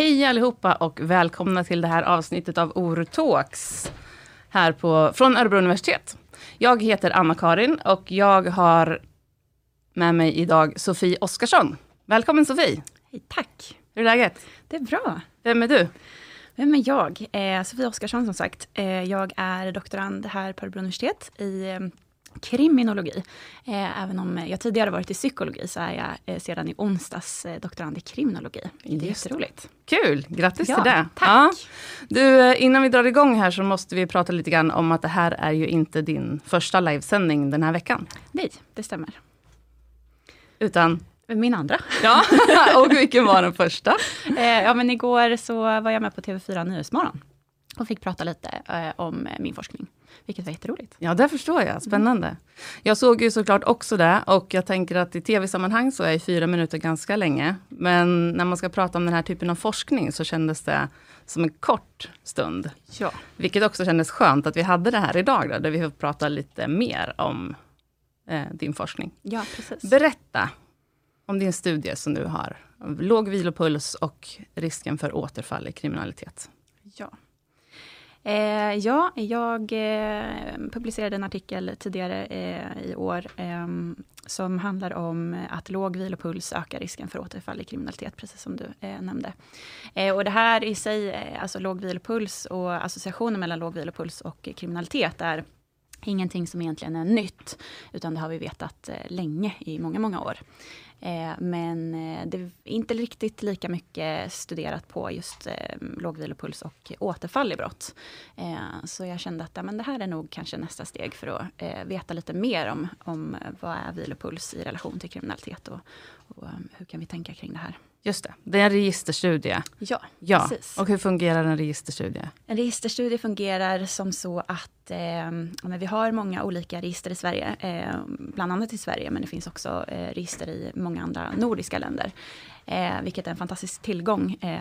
Hej allihopa och välkomna till det här avsnittet av Oru Talks här på, från Örebro universitet. Jag heter Anna-Karin och jag har med mig idag Sofie Oskarsson. Välkommen Sofie! Hej, tack! Hur är läget? Det är bra. Vem är du? Vem är jag? Eh, Sofie Oskarsson som sagt. Eh, jag är doktorand här på Örebro universitet i eh, kriminologi. Eh, även om jag tidigare varit i psykologi så är jag eh, sedan i onsdags eh, doktorand i kriminologi. Det är jätteroligt. Kul! Grattis Ja, till det! tack. Du, eh, innan vi drar igång här så måste vi prata lite grann om att det här är ju inte din första livesändning den här veckan. Nej, det stämmer. Utan, Min andra. ja, och vilken var den första? Eh, ja, men igår så var jag med på TV4 Nyhetsmorgon och fick prata lite eh, om min forskning, vilket var jätteroligt. Ja, det förstår jag. Spännande. Jag såg ju såklart också det och jag tänker att i tv-sammanhang så är fyra minuter ganska länge. Men när man ska prata om den här typen av forskning så kändes det som en kort stund. Ja. Vilket också kändes skönt att vi hade det här idag, då, där vi får prata lite mer om eh, din forskning. Ja, precis. Berätta om din studie som du har. Låg vilopuls och risken för återfall i kriminalitet. Ja. Eh, ja, jag eh, publicerade en artikel tidigare eh, i år eh, som handlar om att låg vilopuls ökar risken för återfall i kriminalitet, precis som du eh, nämnde. Eh, och det här i sig, eh, alltså låg vilopuls och associationen mellan låg vilopuls och kriminalitet är ingenting som egentligen är nytt, utan det har vi vetat eh, länge, i många, många år. Eh, men eh, det är inte riktigt lika mycket studerat på just eh, låg vilopuls och återfall i brott. Så jag kände att ja, men det här är nog kanske nästa steg för att veta lite mer om, om vad är vilopuls i relation till kriminalitet och, och hur kan vi tänka kring det här. Just det, det är en registerstudie. Ja, Ja, precis. och hur fungerar en registerstudie? En registerstudie fungerar som så att eh, vi har många olika register i Sverige, eh, bland annat i Sverige, men det finns också eh, register i många andra nordiska länder, eh, vilket är en fantastisk tillgång eh,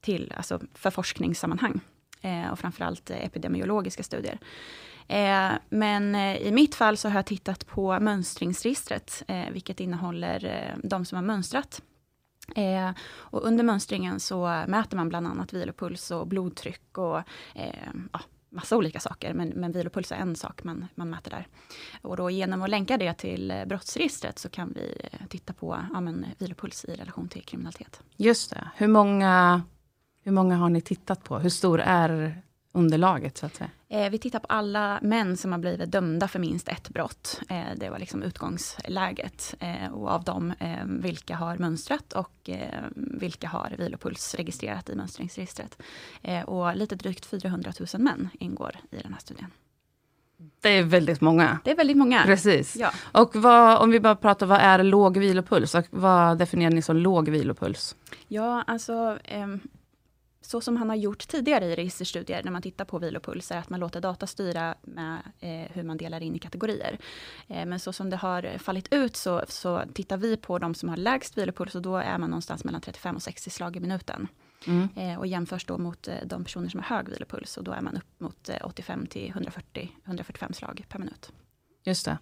till, alltså för forskningssammanhang eh, och framförallt epidemiologiska studier. Eh, men i mitt fall så har jag tittat på mönstringsregistret, vilket innehåller eh, de som har mönstrat Eh, och under mönstringen så mäter man bland annat vilopuls och blodtryck och eh, ja, massa olika saker. Men, men vilopuls är en sak man, man mäter där. Och då genom att länka det till brottsregistret så kan vi eh, titta på ja, men, vilopuls i relation till kriminalitet. Just det. Hur många, hur många har ni tittat på? Hur stor är underlaget så att säga? Eh, vi tittar på alla män som har blivit dömda för minst ett brott. Eh, det var liksom utgångsläget. Eh, och av dem, eh, vilka har mönstrat och eh, vilka har vilopuls registrerat i mönstringsregistret. Eh, och lite drygt 400 000 män ingår i den här studien. Det är väldigt många. Det är väldigt många. Precis. Ja. Och vad, om vi bara pratar, vad är låg vilopuls? Och vad definierar ni som låg vilopuls? Ja, alltså ehm, så som han har gjort tidigare i registerstudier när man tittar på vilopuls är att man låter data styra med eh, hur man delar in i kategorier. Eh, men så som det har fallit ut så, så tittar vi på de som har lägst vilopuls och då är man någonstans mellan 35 och 60 slag i minuten. Mm. Eh, och jämförs då mot eh, de personer som har hög vilopuls och då är man upp mot eh, 85 till 140, 145 slag per minut. Just det.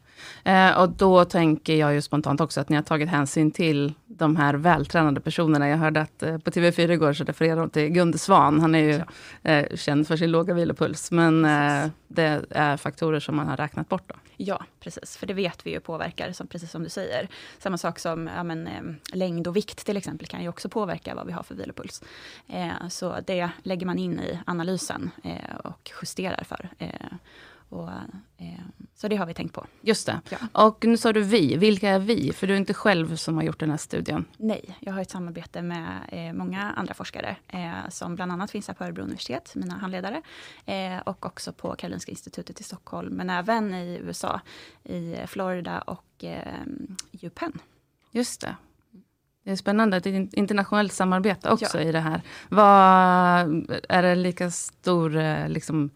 Eh, och då tänker jag ju spontant också att ni har tagit hänsyn till de här vältränade personerna. Jag hörde att eh, på TV4 igår så refererade de till Gunde Svan. Han är ju eh, känd för sin låga vilopuls. Men eh, det är faktorer som man har räknat bort då. Ja, precis. För det vet vi ju påverkar, som, precis som du säger. Samma sak som ja, men, eh, längd och vikt till exempel kan ju också påverka vad vi har för vilopuls. Eh, så det lägger man in i analysen och justerar för. Eh, och, eh, så det har vi tänkt på. Just det. Ja. Och nu sa du vi. Vilka är vi? För du är inte själv som har gjort den här studien. Nej, jag har ett samarbete med eh, många andra forskare eh, som bland annat finns här på Örebro universitet, mina handledare, eh, och också på Karolinska institutet i Stockholm, men även i USA, i Florida och eh, UPenn. Just det. Det är spännande, ett in- internationellt samarbete också Ja. i det här. Vad, är det lika stor eh, liksom,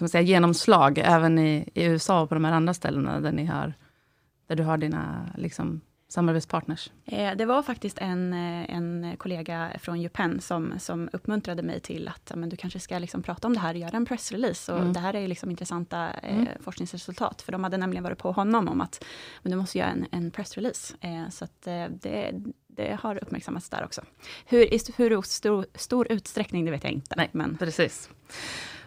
man säga, genomslag även i, i USA och på de här andra ställena där, ni har, där du har dina liksom, samarbetspartners? Eh, Det var faktiskt en, eh, en kollega från UPenn som, som uppmuntrade mig till att men du kanske ska liksom prata om det här och göra en pressrelease. Och Mm. Det här är liksom intressanta eh, Mm. forskningsresultat. För de hade nämligen varit på honom om att men du måste göra en, en pressrelease. Så att, det, det har uppmärksammats där också. Hur, I hur stor, stor utsträckning, det vet jag inte. Nej, men. precis.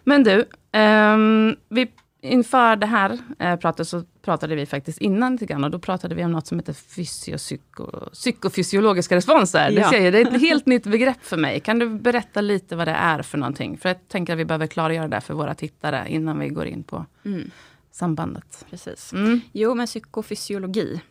Men du, um, vi, inför det här eh, pratet så pratade vi faktiskt innan lite grann och då pratade vi om något som heter fysiopsyko, psykofysiologiska responser. Ja. Det, det är ett helt nytt begrepp för mig. Kan du berätta lite vad det är för någonting? För jag tänker att vi behöver klargöra det för våra tittare innan vi går in på mm. sambandet. Precis. Mm. Jo, men psykofysiologi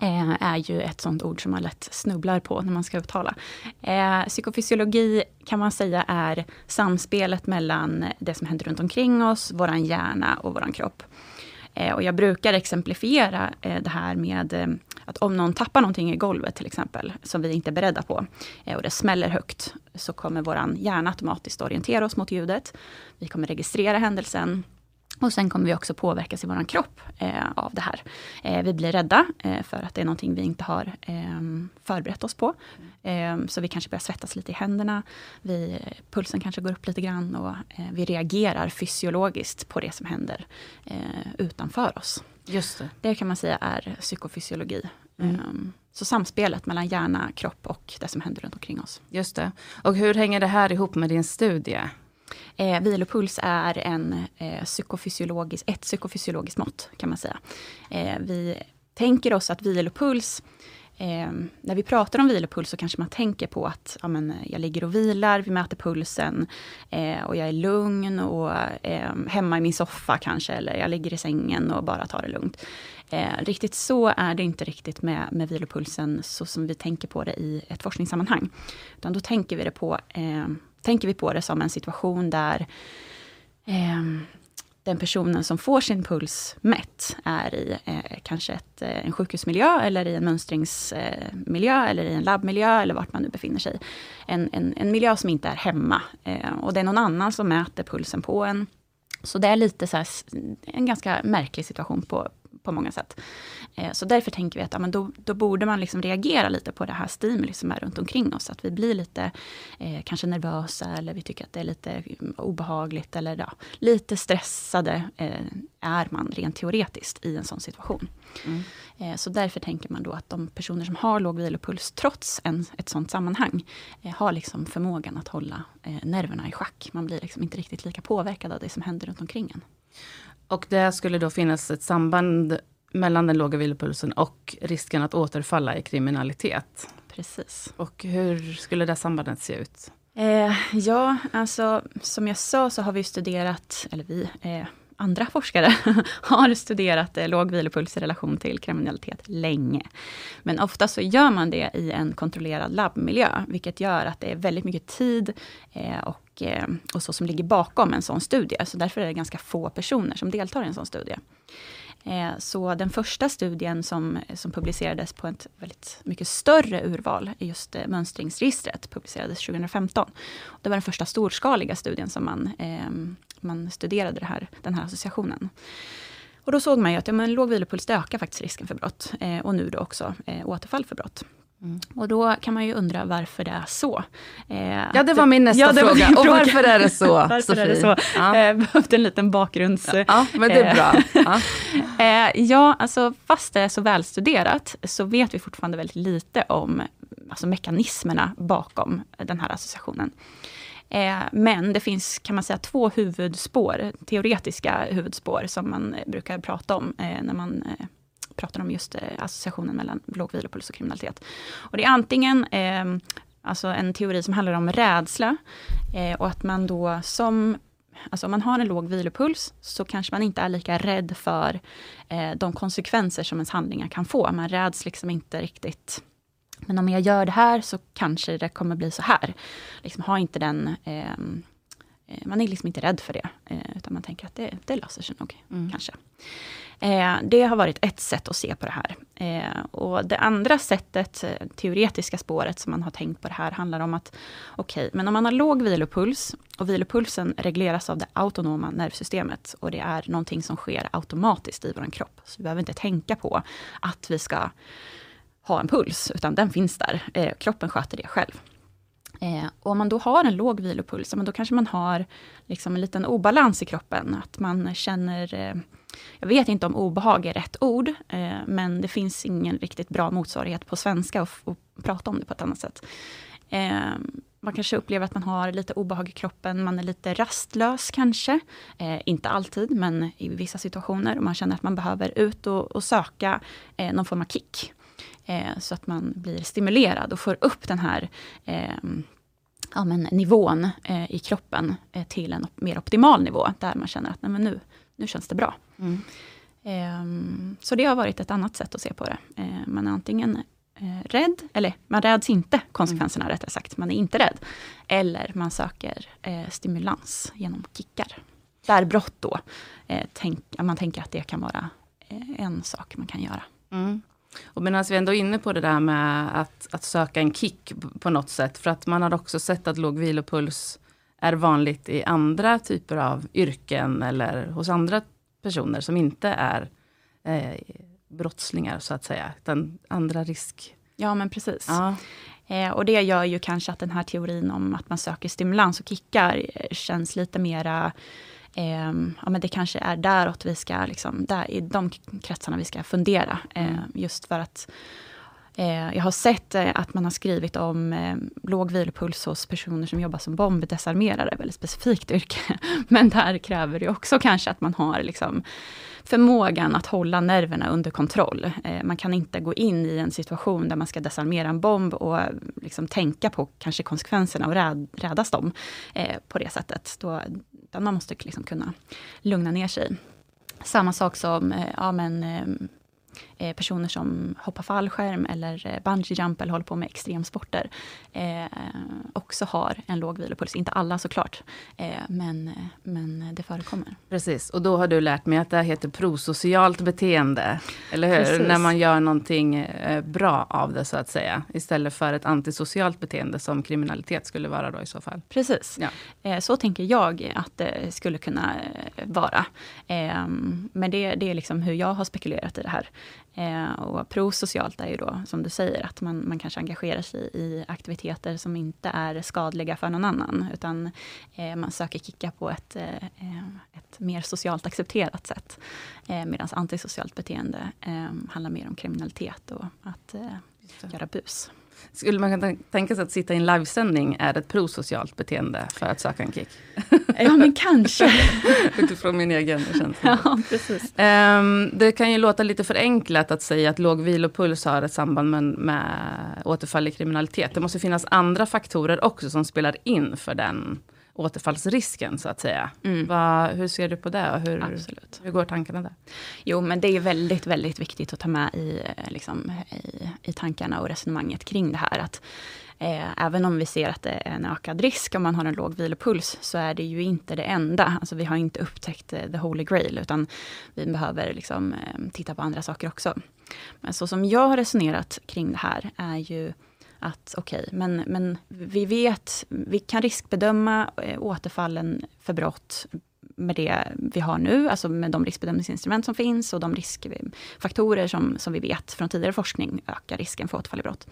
Eh, är ju ett sånt ord som man lätt snubblar på när man ska uttala. Eh, psykofysiologi kan man säga är samspelet mellan det som händer runt omkring oss, våran hjärna och våran kropp. Eh, och jag brukar exemplifiera eh, det här med eh, att om någon tappar någonting i golvet till exempel, som vi inte är beredda på, eh, och det smäller högt, så kommer vår hjärna automatiskt orientera oss mot ljudet. Vi kommer registrera händelsen, och sen kommer vi också påverkas i vår kropp eh, av det här. Eh, vi blir rädda eh, för att det är någonting vi inte har ehm, förberett oss på. Ehm, så vi kanske börjar svettas lite i händerna. Vi, pulsen kanske går upp lite grann och eh, vi reagerar fysiologiskt på det som händer eh, utanför oss. Just det. det kan man säga är psykofysiologi. Mm. Ehm, så samspelet mellan hjärna, kropp och det som händer runt omkring oss. Just det. Och hur hänger det här ihop med din studie? Eh, vilopuls är en, eh, psykofysiologisk, ett psykofysiologiskt mått, kan man säga. Eh, vi tänker oss att vilopuls Eh, när vi pratar om vilopuls så kanske man tänker på att ja, men, jag ligger och vilar, vi mäter pulsen eh, och jag är lugn och eh, hemma i min soffa kanske, eller jag ligger i sängen och bara tar det lugnt. Eh, riktigt så är det inte riktigt med, med vilopulsen så som vi tänker på det i ett forskningssammanhang. Utan då tänker vi det på eh, tänker vi på det som en situation där eh, den personen som får sin puls mätt är i eh, kanske ett, eh, en sjukhusmiljö, eller i en mönstringsmiljö, eller i en labbmiljö, eller vart man nu befinner sig. En, en, en miljö som inte är hemma. Eh, och det är någon annan som mäter pulsen på en. Så det är lite så här, en ganska märklig situation på, på många sätt. Eh, så därför tänker vi att ja, men då, då borde man liksom reagera lite på det här stimuli som är runt omkring oss. Att vi blir lite eh, kanske nervösa eller vi tycker att det är lite mm, obehagligt. Eller ja, lite stressade eh, är man rent teoretiskt i en sån situation. Mm. Eh, så därför tänker man då att de personer som har låg vilopuls trots en, ett sånt sammanhang eh, har liksom förmågan att hålla nerverna i schack. Man blir liksom inte riktigt lika påverkad av det som händer runt omkring en. Och det skulle då finnas ett samband mellan den låga vilopulsen och risken att återfalla i kriminalitet. Precis. Och hur skulle det sambandet se ut? Eh, ja, alltså som jag sa så har vi studerat, eller vi, eh, andra forskare har studerat eh, låg vilopuls i relation till kriminalitet länge. Men ofta så gör man det i en kontrollerad labbmiljö, vilket gör att det är väldigt mycket tid eh, och, och, eh, och så som ligger bakom en sån studie. Så därför är det ganska få personer som deltar i en sån studie. Eh, så den första studien som, som publicerades på ett väldigt mycket större urval, just eh, mönstringsregistret, publicerades 2015. Det var den första storskaliga studien som man, ehm, man studerade det här, den här associationen. Och då såg man ju att ja, men låg vilopuls ökar faktiskt risken för brott. Och nu då också återfall för brott. Mm. Och då kan man ju undra varför det är så. Eh, ja, det var min nästa ja, fråga. Och varför är det så, varför Sofie? Är det så? Ja. Eh, behövde en liten bakgrunds... Ja, men det är bra. Ja. eh, ja, alltså fast det är så välstuderat, så vet vi fortfarande väldigt lite om alltså, mekanismerna bakom den här associationen. Eh, men det finns, kan man säga, två huvudspår, teoretiska huvudspår, som man brukar prata om eh, när man eh, pratar om just eh, associationen mellan låg vilopuls och kriminalitet. Och det är antingen eh, alltså en teori som handlar om rädsla eh, och att man då som Alltså om man har en låg vilopuls så kanske man inte är lika rädd för eh, de konsekvenser som ens handlingar kan få. Man räds liksom inte riktigt men om jag gör det här så kanske det kommer bli så här. Liksom, ha inte den ehm, eh, man är liksom inte rädd för det, eh, utan man tänker att det, det löser sig nog, mm. kanske. Eh, det har varit ett sätt att se på det här. Eh, och det andra sättet, eh, teoretiska spåret som man har tänkt på det här, handlar om att okej, okay, men om man har låg vilopuls och vilopulsen regleras av det autonoma nervsystemet och det är någonting som sker automatiskt i vår kropp. Så vi behöver inte tänka på att vi ska ha en puls, utan den finns där. Eh, kroppen sköter det själv. Eh, och om man då har en låg vilopuls, då kanske man har liksom en liten obalans i kroppen. Att man känner eh, jag vet inte om obehag är rätt ord, eh, men det finns ingen riktigt bra motsvarighet på svenska att, och prata om det på ett annat sätt. Eh, man kanske upplever att man har lite obehag i kroppen, man är lite rastlös kanske. Eh, inte alltid, men i vissa situationer. Och man känner att man behöver ut och, och söka eh, någon form av kick. Eh, så att man blir stimulerad och får upp den här eh, ja, men, nivån eh, i kroppen eh, till en mer optimal nivå, där man känner att nej, men nu, nu känns det bra. Mm. Ehm, så det har varit ett annat sätt att se på det. man är antingen eh, rädd, eller man räds inte konsekvenserna mm. rättare sagt, man är inte rädd. Eller man söker eh, stimulans genom kickar. Där brott då, eh, tänk, man tänker att det kan vara eh, en sak man kan göra. Mm. Och medan vi ändå är inne på det där med att, att söka en kick på något sätt, för att man har också sett att låg vilopuls är vanligt i andra typer av yrken eller hos andra personer som inte är eh, brottslingar så att säga, utan andra risk... Ja men precis. Ja. Eh, och det gör ju kanske att den här teorin om att man söker stimulans och kickar eh, känns lite mera eh, ja, men det kanske är däråt vi ska, liksom, där, i de kretsarna vi ska fundera. Eh, mm. just för att eh, Eh, jag har sett eh, att man har skrivit om eh, låg vilopuls hos personer som jobbar som bombdesarmerare, väldigt specifikt yrke. Men där kräver det också kanske att man har liksom, förmågan att hålla nerverna under kontroll. Eh, man kan inte gå in i en situation där man ska desarmera en bomb och liksom tänka på kanske konsekvenserna och räd, rädas dem på det sättet. Då, man måste liksom kunna lugna ner sig. Samma sak som ja, men, ehm, personer som hoppar fallskärm eller eh, bungee jump eller håller på med extremsporter eh, också har en låg vilopuls. Inte alla såklart, eh, men, men det förekommer. Precis, och då har du lärt mig att det här heter prosocialt beteende. Eller hur? Precis. När man gör någonting eh, bra av det så att säga. Istället för ett antisocialt beteende som kriminalitet skulle vara då i så fall. Precis, ja. Eh, så tänker jag att det skulle kunna vara. Men det, det är liksom hur jag har spekulerat i det här. Eh, och prosocialt är ju då, som du säger, att man, man kanske engagerar sig i aktiviteter som inte är skadliga för någon annan, utan eh, man söker kicka på ett, eh, ett mer socialt accepterat sätt. Eh, Medan antisocialt beteende eh, handlar mer om kriminalitet och att eh, göra bus. Skulle man kunna tänka sig att sitta i en livesändning är ett prosocialt beteende för att söka en kick? Ja, men kanske. Utifrån min egen känsla. Ja, precis. Um, det kan ju låta lite förenklat att säga att låg vilopuls har ett samband med, med återfall i kriminalitet. Det måste finnas andra faktorer också som spelar in för den återfallsrisken så att säga. Mm. Va, hur ser du på det och hur, Absolut. hur går tankarna där? Jo men det är väldigt, väldigt viktigt att ta med i, eh, liksom, i, i tankarna och resonemanget kring det här. Att eh, Även om vi ser att det är en ökad risk om man har en låg vilopuls, så är det ju inte det enda. Alltså vi har inte upptäckt eh, the holy grail, utan vi behöver liksom, eh, titta på andra saker också. Men så som jag har resonerat kring det här, är ju att okej, okay, men, men vi vet, vi kan riskbedöma eh, återfallen för brott med det vi har nu, alltså med de riskbedömningsinstrument som finns och de riskfaktorer som, som vi vet från tidigare forskning ökar risken för återfall i brott.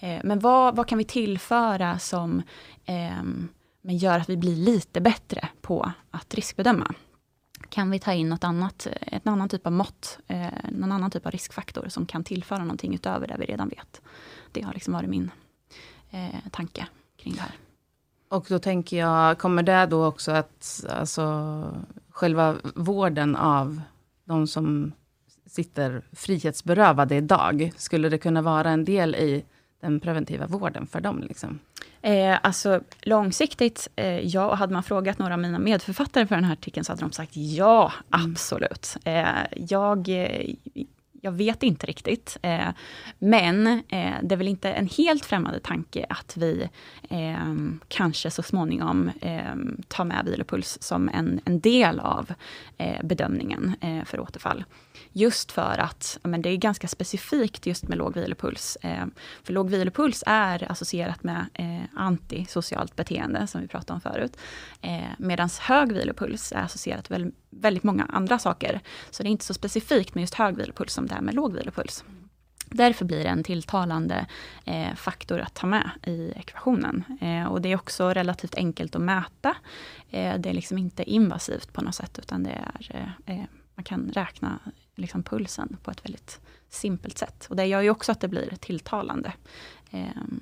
Eh, men vad, vad kan vi tillföra som eh, men gör att vi blir lite bättre på att riskbedöma? Kan vi ta in något annat, en annan typ av mått, eh, någon annan typ av riskfaktor som kan tillföra någonting utöver det vi redan vet? Det har liksom varit min eh, tanke kring det här. Och då tänker jag, kommer det då också att alltså, själva vården av de som sitter frihetsberövade idag, skulle det kunna vara en del i den preventiva vården för dem? Liksom? Eh, alltså långsiktigt, eh, ja. Hade man frågat några av mina medförfattare för den här artikeln, så hade de sagt ja, mm. absolut. Eh, jag eh, jag vet inte riktigt. Eh, men eh, det är väl inte en helt främmande tanke att vi kanske så småningom tar med vilopuls som en, en del av bedömningen för återfall. Just för att men det är ganska specifikt just med låg vilopuls. Eh, för låg vilopuls är associerat med eh, antisocialt beteende, som vi pratade om förut. Eh, Medan hög vilopuls är associerat med väldigt många andra saker. Så det är inte så specifikt med just hög vilopuls som det är med låg vilopuls. Därför blir det en tilltalande eh, faktor att ta med i ekvationen. Eh, och det är också relativt enkelt att mäta. Eh, det är liksom inte invasivt på något sätt, utan det är eh, eh man kan räkna liksom pulsen på ett väldigt simpelt sätt. Och det gör ju också att det blir tilltalande. Um,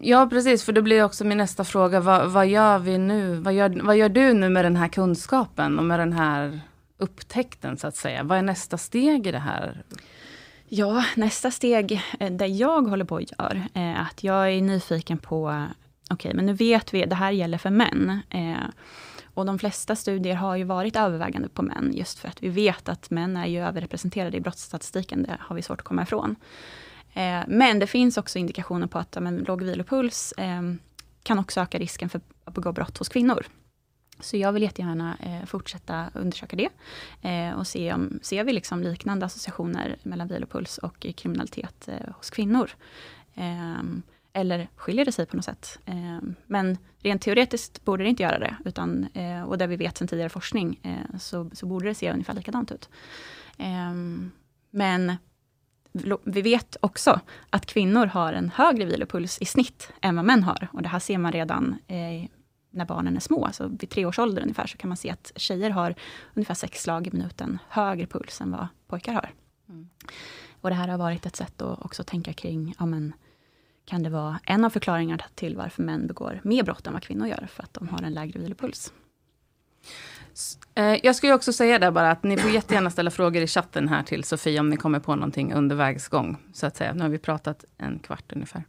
Ja, precis, för det blir också min nästa fråga. Vad, vad gör vi nu? Vad gör, vad gör du nu med den här kunskapen och med den här upptäckten, så att säga? Vad är nästa steg i det här? Ja, nästa steg, eh, där jag håller på och gör, är att jag är nyfiken på, okej, okay, men nu vet vi, det här gäller för män. Eh, och de flesta studier har ju varit övervägande på män, just för att vi vet att män är ju överrepresenterade i brottsstatistiken, det har vi svårt att komma ifrån. Eh, men det finns också indikationer på att men, låg vilopuls eh, kan också öka risken för att begå brott hos kvinnor. Så jag vill jättegärna eh, fortsätta undersöka det eh, och se om ser vi liksom liknande associationer mellan vilopuls och kriminalitet eh, hos kvinnor. Ehm, eller skiljer det sig på något sätt? Ehm, men rent teoretiskt borde det inte göra det, utan, eh, och där vi vet sedan tidigare forskning, så, så borde det se ungefär likadant ut. Ehm, men vi vet också att kvinnor har en högre vilopuls i snitt än vad män har. Och det här ser man redan eh, när barnen är små. Så vid tre års ålder ungefär så kan man se att tjejer har ungefär sex slag i minuten högre puls än vad pojkar har. Mm. Och det här har varit ett sätt att också tänka kring, ja men, kan det vara en av förklaringarna till varför män begår mer brott än vad kvinnor gör, för att de har en lägre vilopuls. Eh, jag skulle också säga där bara att ni får jättegärna ställa frågor i chatten här till Sofie om ni kommer på någonting under vägsgång. Så att säga. Nu har vi pratat en kvart ungefär.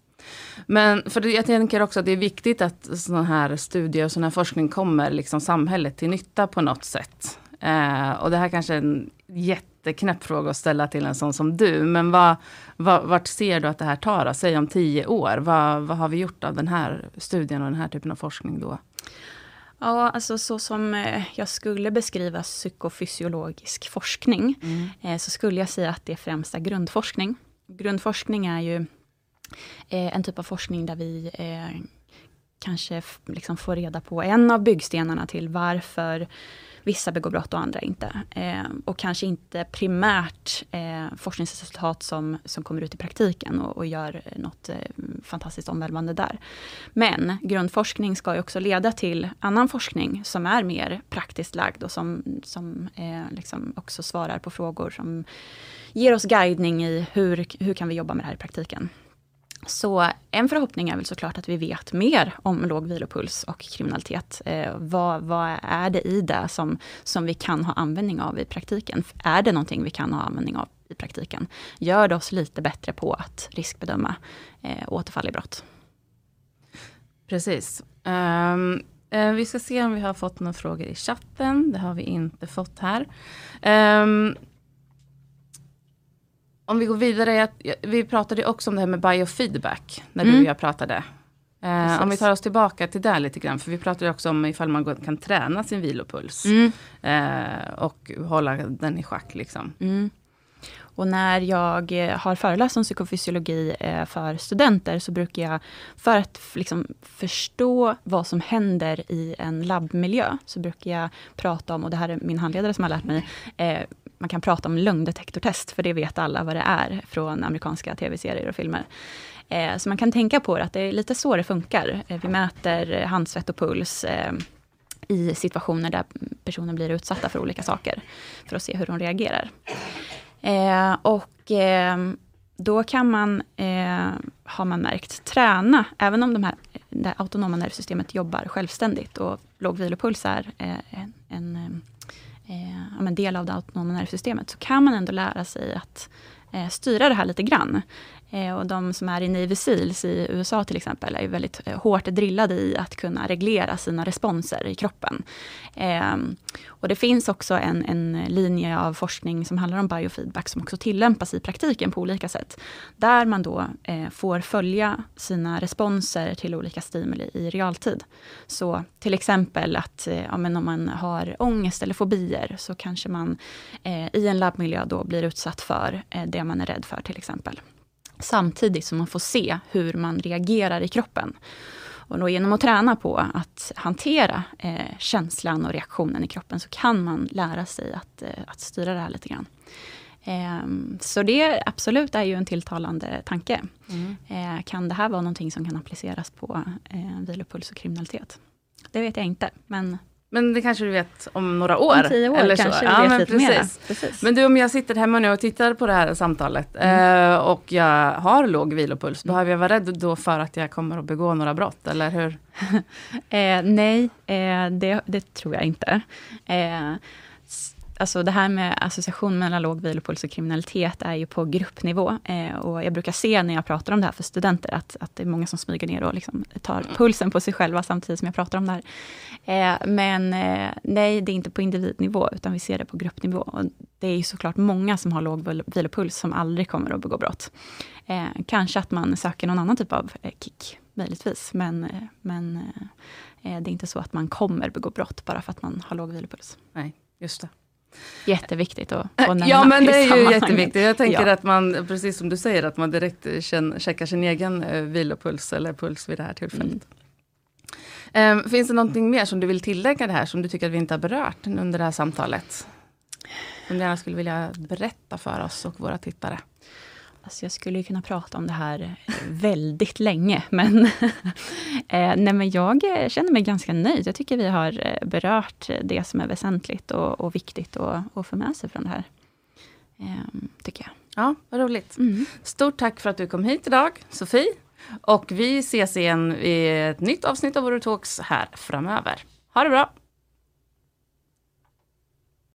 Men för jag tänker också att det är viktigt att sådana här studier och sån här forskning kommer liksom samhället till nytta på något sätt. Eh, och det här kanske är en jätteknäpp fråga att ställa till en sån som du. Men vad, vad, vart ser du att det här tar? Säg om tio år. Vad, vad har vi gjort av den här studien och den här typen av forskning då? Ja, alltså så som eh, jag skulle beskriva psykofysiologisk forskning, mm. Eh, så skulle jag säga att det främst är grundforskning. Grundforskning är ju eh, en typ av forskning där vi kanske liksom får reda på en av byggstenarna till varför vissa begår brott och andra inte. Eh, och kanske inte primärt eh, forskningsresultat som, som kommer ut i praktiken och, och gör något eh, fantastiskt omvälvande där. Men grundforskning ska ju också leda till annan forskning som är mer praktiskt lagd och som, som eh, liksom också svarar på frågor som ger oss guidning i hur, hur kan vi jobba med det här i praktiken. Så en förhoppning är väl såklart att vi vet mer om låg vilopuls och kriminalitet. Eh, vad, vad, är det i det som, som vi kan ha användning av i praktiken? Är det någonting vi kan ha användning av i praktiken? Gör det oss lite bättre på att riskbedöma eh, återfall i brott. Precis. Um, uh, vi ska se om vi har fått några frågor i chatten. Det har vi inte fått här. Um, om vi går vidare, vi pratade också om det här med biofeedback, när mm. du och jag pratade. Eh, om vi tar oss tillbaka till det lite grann, för vi pratade också om ifall man kan träna sin vilopuls. Mm. Eh, och hålla den i schack. Liksom. Mm. Och när jag eh, har föreläst om psykofysiologi eh, för studenter, så brukar jag, för att liksom förstå vad som händer i en labbmiljö, så brukar jag prata om, och det här är min handledare som har lärt mig, man kan prata om lögndetektortest, för det vet alla vad det är från amerikanska tv-serier och filmer. Eh, så man kan tänka på det, att det är lite så det funkar. Eh, vi mäter handsvett och puls eh, i situationer där personen blir utsatta för olika saker, för att se hur de reagerar. Eh, och eh, då kan man, eh, har man märkt, träna, även om de här, det autonoma nervsystemet jobbar självständigt och låg vilopuls är en, en eh, en del av det autonoma nervsystemet, så kan man ändå lära sig att eh, styra det här lite grann. Eh, och de som är i Navy Seals i USA till exempel, är väldigt eh, hårt drillade i att kunna reglera sina responser i kroppen. Ehm, och det finns också en, en linje av forskning som handlar om biofeedback, som också tillämpas i praktiken på olika sätt. Där man då eh, får följa sina responser till olika stimuli i realtid. Så till exempel att ja, men om man har ångest eller fobier, så kanske man i en labbmiljö då blir utsatt för det man är rädd för till exempel. Samtidigt som man får se hur man reagerar i kroppen. Och då genom att träna på att hantera eh, känslan och reaktionen i kroppen, så kan man lära sig att, eh, att styra det här lite grann. Eh, så det absolut är ju en tilltalande tanke. Mm. Eh, kan det här vara någonting som kan appliceras på eh, vilopuls och kriminalitet? Det vet jag inte, men Men det kanske du vet om några år? Om tio år eller kanske så. vi ja, vet men lite precis. mera. Precis. Men du, om jag sitter hemma nu och tittar på det här samtalet Mm. eh, och jag har låg vilopuls, behöver jag vara rädd då för att jag kommer att begå några brott, eller hur? Eh, nej, eh, det, det tror jag inte. Alltså det här med association mellan låg vilopuls och kriminalitet är ju på gruppnivå. Eh, och jag brukar se när jag pratar om det här för studenter, att, att det är många som smyger ner och liksom tar pulsen på sig själva samtidigt som jag pratar om det här. Eh, men eh, nej, det är inte på individnivå, utan vi ser det på gruppnivå. Och det är ju såklart många som har låg vil- vilopuls som aldrig kommer att begå brott. Eh, kanske att man söker någon annan typ av eh, kick, möjligtvis. Men, eh, men det är inte så att man kommer begå brott bara för att man har låg vilopuls. Nej, just det. Jätteviktigt att, att nämna Ja men det är ju jätteviktigt. Jag tänker Ja. att man, precis som du säger, att man direkt eh, känner, checkar sin egen eh, vilopuls eller puls vid det här tillfället. Mm. Eh, finns det någonting mer som du vill tillägga det här, som du tycker att vi inte har berört under det här samtalet? Som du gärna skulle vilja berätta för oss och våra tittare. Alltså jag skulle kunna prata om det här väldigt länge, men, eh, nej, men jag eh, känner mig ganska nöjd. Jag tycker vi har eh, berört det som är väsentligt och, och viktigt att att få med sig från det här. Ehm, tycker jag. Ja, vad roligt. Mm. Stort tack för att du kom hit idag, Sofie. Och vi ses igen i ett nytt avsnitt av Våra Talks här framöver. Ha det bra!